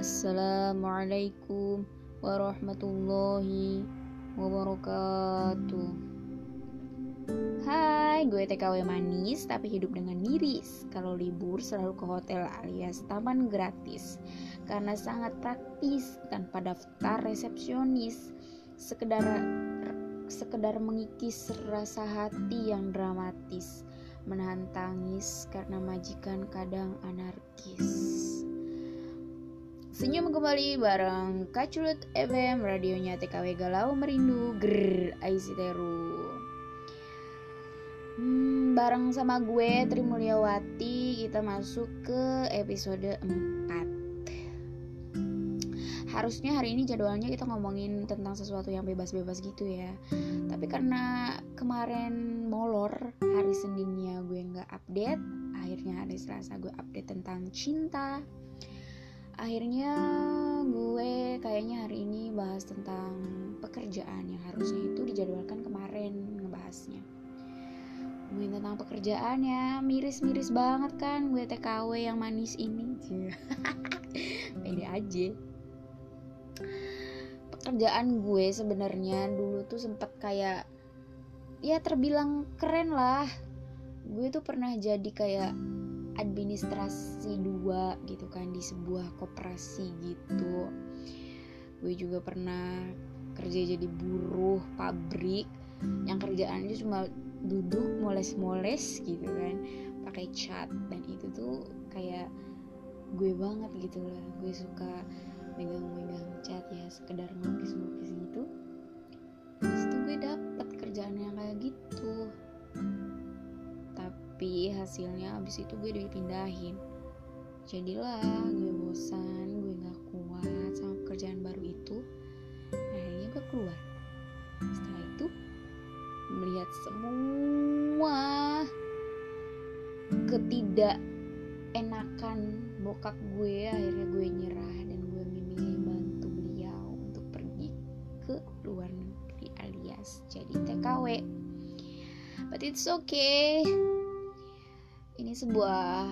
Assalamualaikum warahmatullahi wabarakatuh. Hai, gue TKW manis tapi hidup dengan miris. Kalau libur selalu ke hotel alias taman gratis. Karena sangat praktis tanpa daftar resepsionis. Sekedar sekedar mengikis rasa hati yang dramatis. Menahan tangis karena majikan kadang anarkis Senyum kembali bareng Kaculut FM Radionya TKW Galau Merindu. Grrr Aisiteru hmm, Bareng sama gue Tri Mulyawati Kita masuk ke episode 4 Harusnya hari ini jadwalnya kita ngomongin tentang sesuatu yang bebas-bebas gitu ya. Tapi karena kemarin molor Hari Seninnya gue nggak update Akhirnya hari Selasa gue update tentang cinta akhirnya gue kayaknya hari ini bahas tentang pekerjaan yang harusnya itu dijadwalkan kemarin ngebahasnya. Ngomongin tentang pekerjaan ya miris-miris banget kan gue TKW yang manis ini. Pede aja. Pekerjaan gue sebenarnya dulu tuh sempet kayak ya terbilang keren lah. Gue tuh pernah jadi kayak administrasi dua gitu kan di sebuah koperasi gitu. Gue juga pernah kerja jadi buruh pabrik yang kerjaannya cuma duduk moles-moles gitu kan pakai cat. Dan itu tuh kayak gue banget gitu lah gue suka megang-megang cat ya sekedar ngelukis-ngelukis gitu. Terus tuh gue dapet kerjaan yang kayak gitu tapi hasilnya abis itu gue dipindahin. Jadilah gue bosan gue gak kuat sama pekerjaan baru itu. Akhirnya gue keluar. Setelah itu melihat semua ketidak enakan bokap gue akhirnya gue nyerah dan gue memilih bantu beliau untuk pergi ke luar negeri alias jadi TKW but it's okay ini sebuah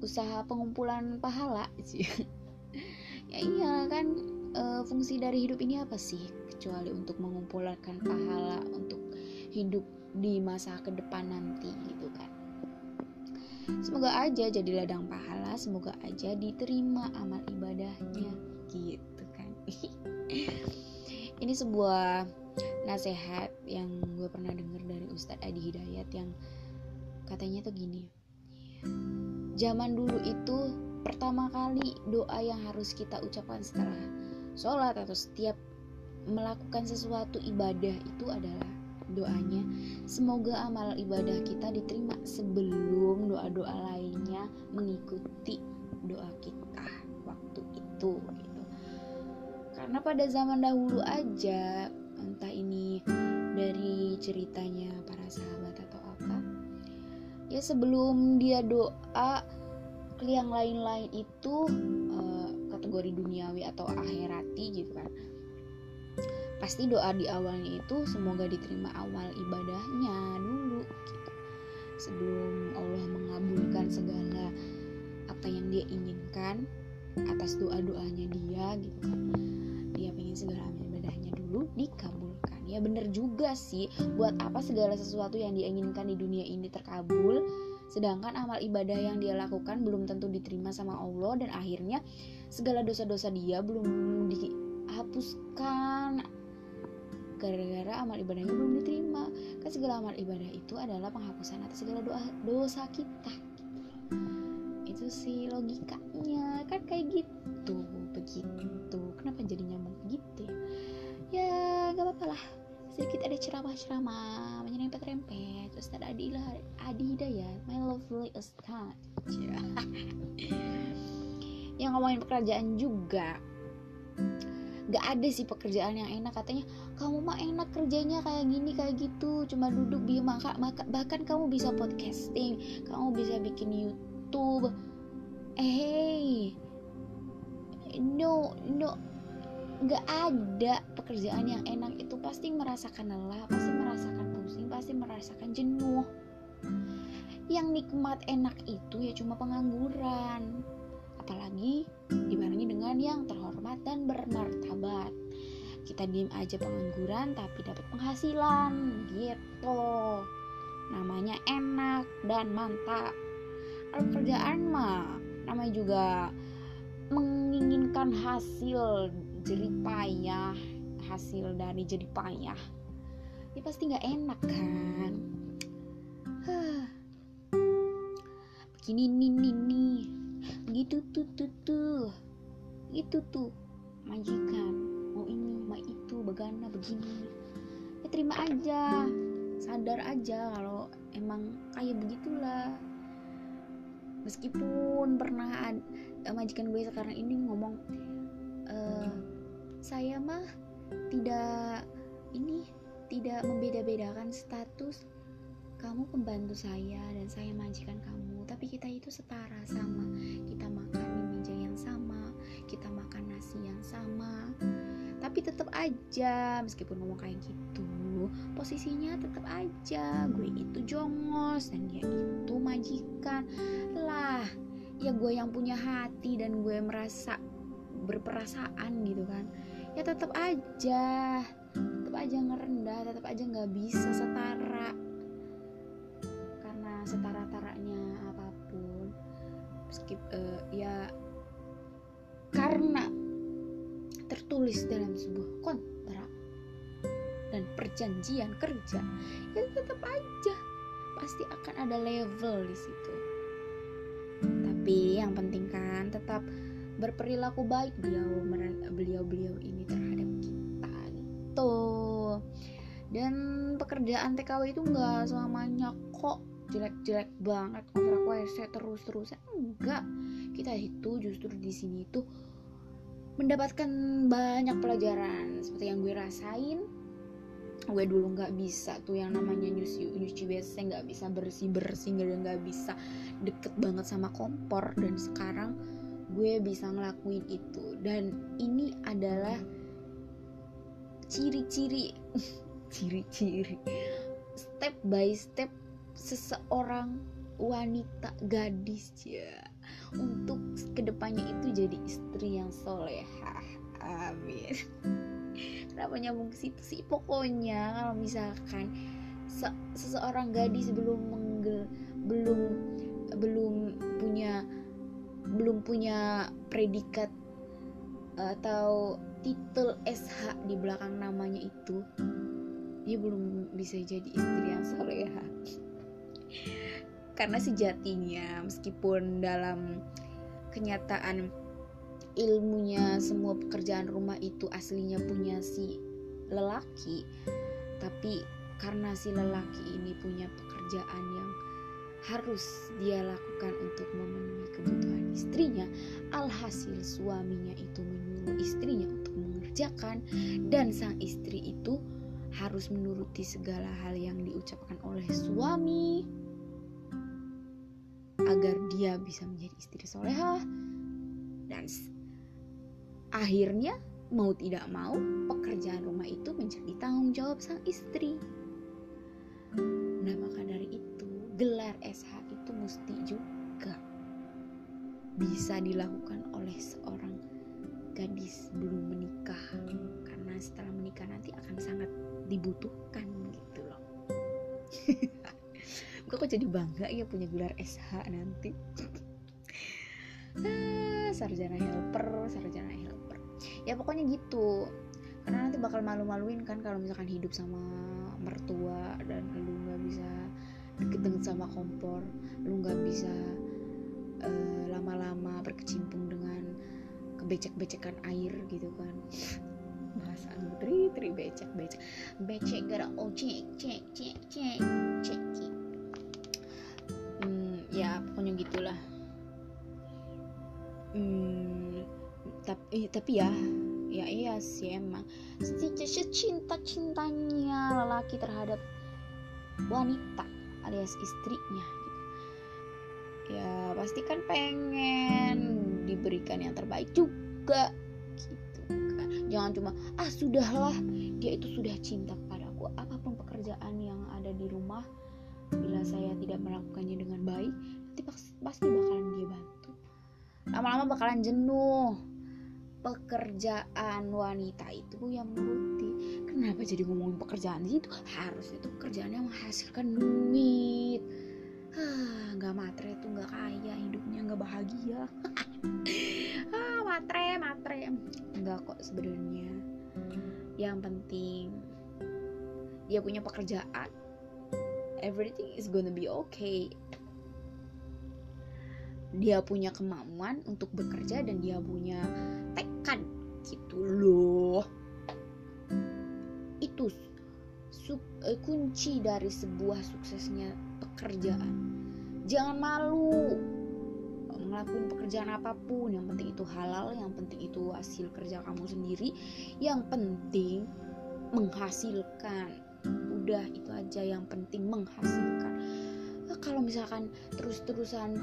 usaha pengumpulan pahala sih. Ya iya kan e, fungsi dari hidup ini apa sih? Kecuali untuk mengumpulkan pahala untuk hidup di masa ke depan nanti gitu kan. Semoga aja jadi ladang pahala semoga aja diterima amal ibadahnya gitu kan. Ini sebuah nasihat yang gue pernah dengar dari Ustadz Adi Hidayat yang katanya tuh gini zaman dulu itu pertama kali doa yang harus kita ucapkan setelah sholat atau setiap melakukan sesuatu ibadah itu adalah doanya. Semoga amal ibadah kita diterima sebelum doa-doa lainnya mengikuti doa kita waktu itu gitu. Karena pada zaman dahulu aja entah ini dari ceritanya para sahabat ya sebelum dia doa ke yang lain-lain itu uh, kategori duniawi atau akhirati gitu kan. Pasti doa di awalnya itu semoga diterima awal ibadahnya dulu gitu. Sebelum Allah mengabulkan segala apa yang dia inginkan atas doa-doanya dia gitu kan. Dia pengen segala ibadahnya dulu dikabulkan ya bener juga sih. Buat apa segala sesuatu yang dia inginkan di dunia ini terkabul sedangkan amal ibadah yang dia lakukan belum tentu diterima sama Allah dan akhirnya segala dosa-dosa dia belum dihapuskan. Gara-gara amal ibadahnya belum diterima. Kan segala amal ibadah itu adalah penghapusan atas segala doa dosa kita. Itu sih logikanya. Kan kayak gitu begitu. Kenapa jadi nyambung gitu ya? Ya gak apa-apa lah sedikit ada ceramah-ceramah menyerempet-rempet Ustaz Adi Adi Hidayat my lovely Ustaz ya. yang ngomongin pekerjaan juga gak ada sih pekerjaan yang enak. Katanya kamu mah enak kerjanya kayak gini kayak gitu cuma duduk di maka, maka bahkan kamu bisa podcasting kamu bisa bikin YouTube. Eh hey, no no nggak ada pekerjaan yang enak. Itu pasti merasakan lelah pasti merasakan pusing pasti merasakan jenuh. Yang nikmat enak itu ya cuma pengangguran. Apalagi dibarengi dengan yang terhormat dan bermartabat. Kita diem aja pengangguran tapi dapat penghasilan gitu. Namanya enak dan mantap. Kalau kerjaan mah namanya juga menginginkan hasil jerih payah hasil dari jadi payah. Ya pasti nggak enak kan? Huh. begini nih nih nih. Gitu tuh tuh tuh. Itu tuh majikan. Mau ini mau itu bagana begini. Ya terima aja. Sadar aja kalau emang kayak begitulah. Meskipun pernah uh, majikan gue sekarang ini ngomong uh, saya mah tidak ini tidak membeda-bedakan status kamu pembantu saya dan saya majikan kamu. Tapi kita itu setara sama. Kita makan di meja yang sama kita makan nasi yang sama. Tapi tetap aja meskipun ngomong kayak gitu posisinya tetap aja. Gue itu jongos dan dia itu majikan. Lah ya gue yang punya hati dan gue merasa berperasaan gitu kan. Ya tetap aja tetap aja ngerendah tetap aja nggak bisa setara. Karena setara taranya apa pun skip uh, ya karena tertulis dalam sebuah kontrak dan perjanjian kerja ya tetap aja pasti akan ada level di situ. Tapi yang penting kan tetap berperilaku baik beliau beliau beliau ini terhadap kita gitu. Dan pekerjaan TKW itu nggak selamanya kok jelek-jelek banget kontrak WC terus-terusan enggak kita itu justru di sini tuh mendapatkan banyak pelajaran seperti yang gue rasain. Gue dulu nggak bisa tuh yang namanya nyuci nyuci WC nggak bisa bersih bersih nggak nggak bisa deket banget sama kompor. Dan sekarang gue bisa ngelakuin itu. Dan ini adalah ciri-ciri ciri-ciri. Step by step seseorang wanita gadis ya. Untuk ke depannya itu jadi istri yang solehah amin. Kenapa nyambung ke situ sih? Pokoknya kalau misalkan se seseorang gadis belum menggel belum belum punya belum punya predikat atau titel SH di belakang namanya itu dia belum bisa jadi istri yang soleha karena sejatinya meskipun dalam kenyataan ilmunya semua pekerjaan rumah itu aslinya punya si lelaki tapi karena si lelaki ini punya pekerjaan yang harus dia lakukan untuk memenuhi kebutuhan istrinya alhasil suaminya itu menyuruh istrinya untuk mengerjakan dan sang istri itu harus menuruti segala hal yang diucapkan oleh suami agar dia bisa menjadi istri soleha dan akhirnya mau tidak mau pekerjaan rumah itu menjadi tanggung jawab sang istri. Nah maka dari itu gelar SH itu mesti juga bisa dilakukan oleh seorang gadis belum menikah. Karena setelah menikah nanti akan sangat dibutuhkan gitu loh. Gue kok jadi bangga ya punya gelar SH nanti? Ah, sarjana helper sarjana helper. Ya pokoknya gitu. Karena nanti bakal malu-maluin kan kalau misalkan hidup sama mertua dan lu nggak bisa deket-deket sama kompor lu nggak bisa uh, lama-lama berkecimpung dengan kebecek-becekan air gitu kan. Bahasa tri tri becek becek becek gara ojek cek cek cek cek. Hmm, ya pokoknya gitulah. Hmm, tapi tapi ya ya iya sih emang. Secinta cintanya lelaki terhadap wanita alias istrinya. Ya pasti kan pengen diberikan yang terbaik juga jangan cuma ah sudahlah dia itu sudah cinta kepadaku. Apa pun pekerjaan yang ada di rumah bila saya tidak melakukannya dengan baik nanti pasti bakalan dia bantu. Lama-lama bakalan jenuh. Pekerjaan wanita itu yang menuruti kenapa jadi ngomongin pekerjaan itu harus itu kerjaan yang menghasilkan duit nggak matre tuh nggak kaya hidupnya nggak bahagia. Ah matre matre. Nggak kok sebenarnya. Yang penting dia punya pekerjaan. Everything is gonna be okay. Dia punya kemampuan untuk bekerja dan dia punya tekad gitu loh. Itu sub, eh, kunci dari sebuah suksesnya pekerjaan. Jangan malu ngelakuin pekerjaan apa pun yang penting itu halal yang penting itu hasil kerja kamu sendiri. Yang penting menghasilkan. Udah itu aja yang penting menghasilkan. Kalau misalkan terus-terusan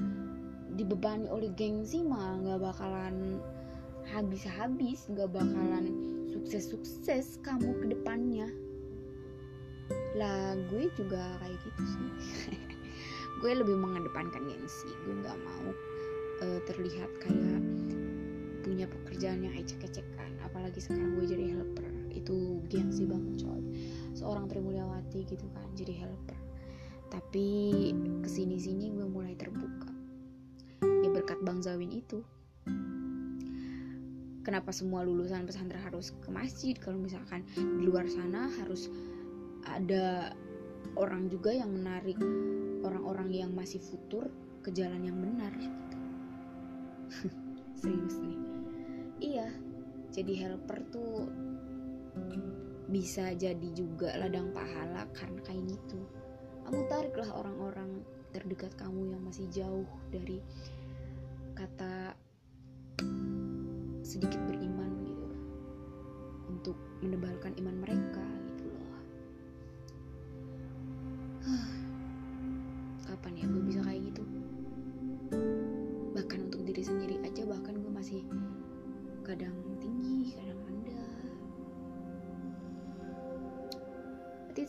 dibebani oleh gengsi mah nggak bakalan habis-habis nggak bakalan sukses-sukses kamu ke depannya lah gue juga kayak gitu sih. Gue lebih mengedepankan gengsi gue nggak mau uh, terlihat kayak punya pekerjaan yang ecek-ecekan. Apalagi sekarang gue jadi helper. Itu gengsi banget coy. Seorang Trimulyawati gitu kan jadi helper. Tapi ke sini-sini gue mulai terbuka. Ya berkat Bang Zawin itu. Kenapa semua lulusan pesantren harus ke masjid? Kalau misalkan di luar sana harus ada orang juga yang menarik orang-orang yang masih futur ke jalan yang benar gitu. Serius nih. Iya jadi helper tuh bisa jadi juga ladang pahala karena kayak gitu. Kamu tariklah orang-orang terdekat kamu yang masih jauh dari kata sedikit beriman gitu untuk menebalkan iman mereka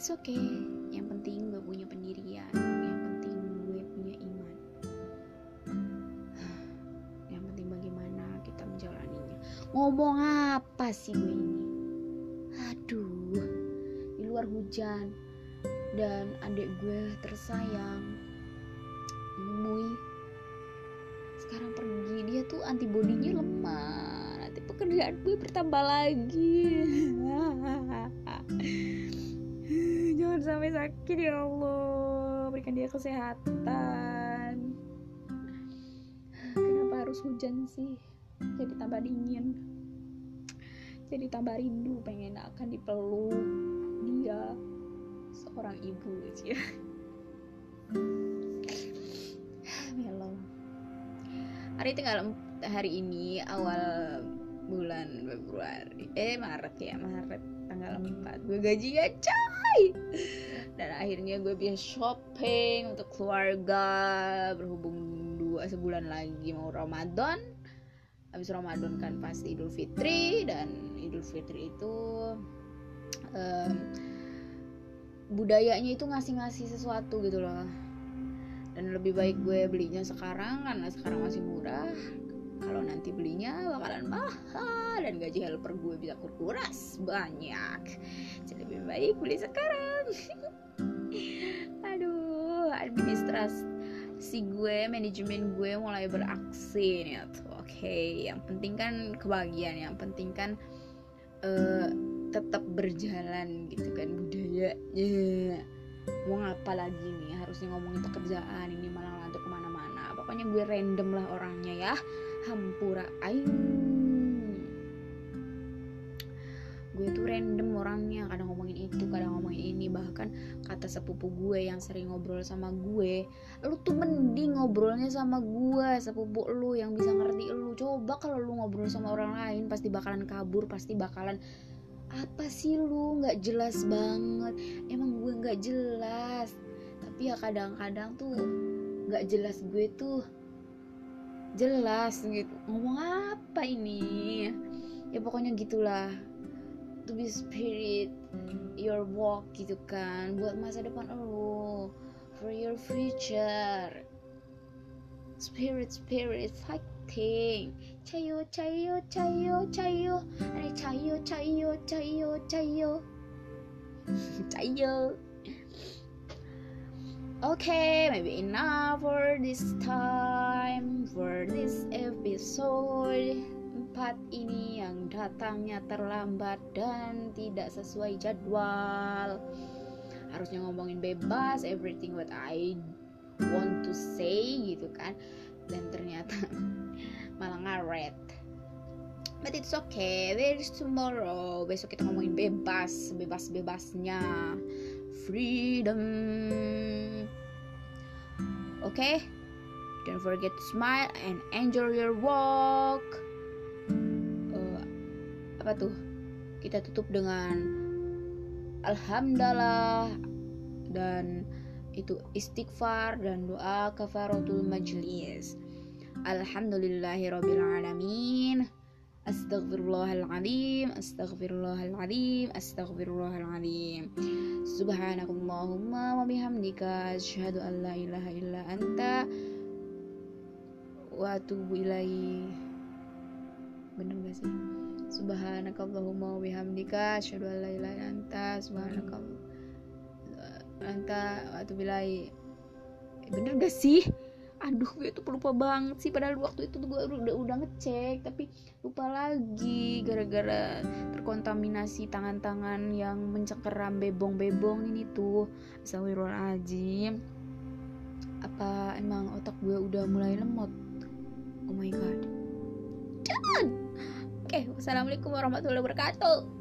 it's okay. Yang penting gue punya pendirian. Yang penting gue punya iman. Yang penting bagaimana kita menjalaninya. Ngomong apa sih gue ini? Aduh di luar hujan. Dan adik gue tersayang. Mui. Sekarang pergi dia tuh antibodinya lemah. Nanti pekerjaan gue bertambah lagi jangan sampai sakit ya Allah. Berikan dia kesehatan. Kenapa harus hujan sih? Jadi tambah dingin. Jadi tambah rindu pengen akan dipeluk dia seorang ibu aja Melo hari tinggal hari ini awal bulan Februari eh Maret ya Maret tanggal 4 gue gajian coy dan akhirnya gue bisa shopping untuk keluarga berhubung dua sebulan lagi mau Ramadan. Habis Ramadan kan pasti Idul Fitri dan Idul Fitri itu um, budayanya itu ngasih-ngasih sesuatu gitu loh. Dan lebih baik gue belinya sekarang karena sekarang masih murah kalau nanti belinya bakalan mahal dan gaji helper gue bisa kuras banyak. Jadi lebih baik beli sekarang. Aduh administrasi si gue manajemen gue mulai beraksi nih oke okay. yang penting kan kebahagiaan yang penting kan uh, tetap berjalan gitu kan budayanya. Mau ngapa lagi nih harusnya ngomongin pekerjaan ini malah ngantuk ke mana-mana. Pokoknya gue random lah orangnya ya hampura aing gue tuh random orangnya kadang ngomongin itu kadang ngomongin ini bahkan kata sepupu gue yang sering ngobrol sama gue lu tuh mending ngobrolnya sama gue sepupu lu yang bisa ngerti lu. Coba kalau lu ngobrol sama orang lain pasti bakalan kabur pasti bakalan apa sih lu? Nggak jelas banget. Emang gue nggak jelas. Tapi ya kadang-kadang tuh nggak jelas gue tuh jelas gitu. Ngomong apa ini? Ya pokoknya gitulah. To be spirit your walk gitu kan. Buat masa depan lo. For your future. Spirit spirit fighting. Cayo cayo cayo cayo. Ada cayo cayo cayo cayo. Cayo. Okay, maybe enough for this time for this episode. Empat ini yang datangnya terlambat dan tidak sesuai jadwal. Harusnya ngomongin bebas everything what I want to say gitu kan. Dan ternyata malah ngaret. But it's okay there is tomorrow. Besok kita ngomongin bebas bebas bebasnya freedom. Okay don't forget to smile and enjoy your walk. Uh, apa tuh? Kita tutup dengan alhamdulillah dan itu istighfar dan doa kafaratul majlis. Alhamdulillahirabbil alamin. Astaghfirullahaladzim Astaghfirullahaladzim Astaghfirullahaladzim Subhanakallahumma wa bihamdika Asyhadu an la ilaha illa anta Wa atubu ilaihi. Bener gak sih? Subhanakallahumma wa bihamdika Asyhadu an la ilaha illa anta Subhanakallah Anta atubu ilaihi. Bener gak sih? aduh gue tuh lupa banget sih padahal waktu itu gue udah udah ngecek tapi lupa lagi gara-gara terkontaminasi tangan-tangan yang mencengkeram bebong-bebong ini tuh. Astagfirullahaladzim. Apa emang otak gue udah mulai lemot oh my god. Jangan oke okay, wassalamualaikum warahmatullahi wabarakatuh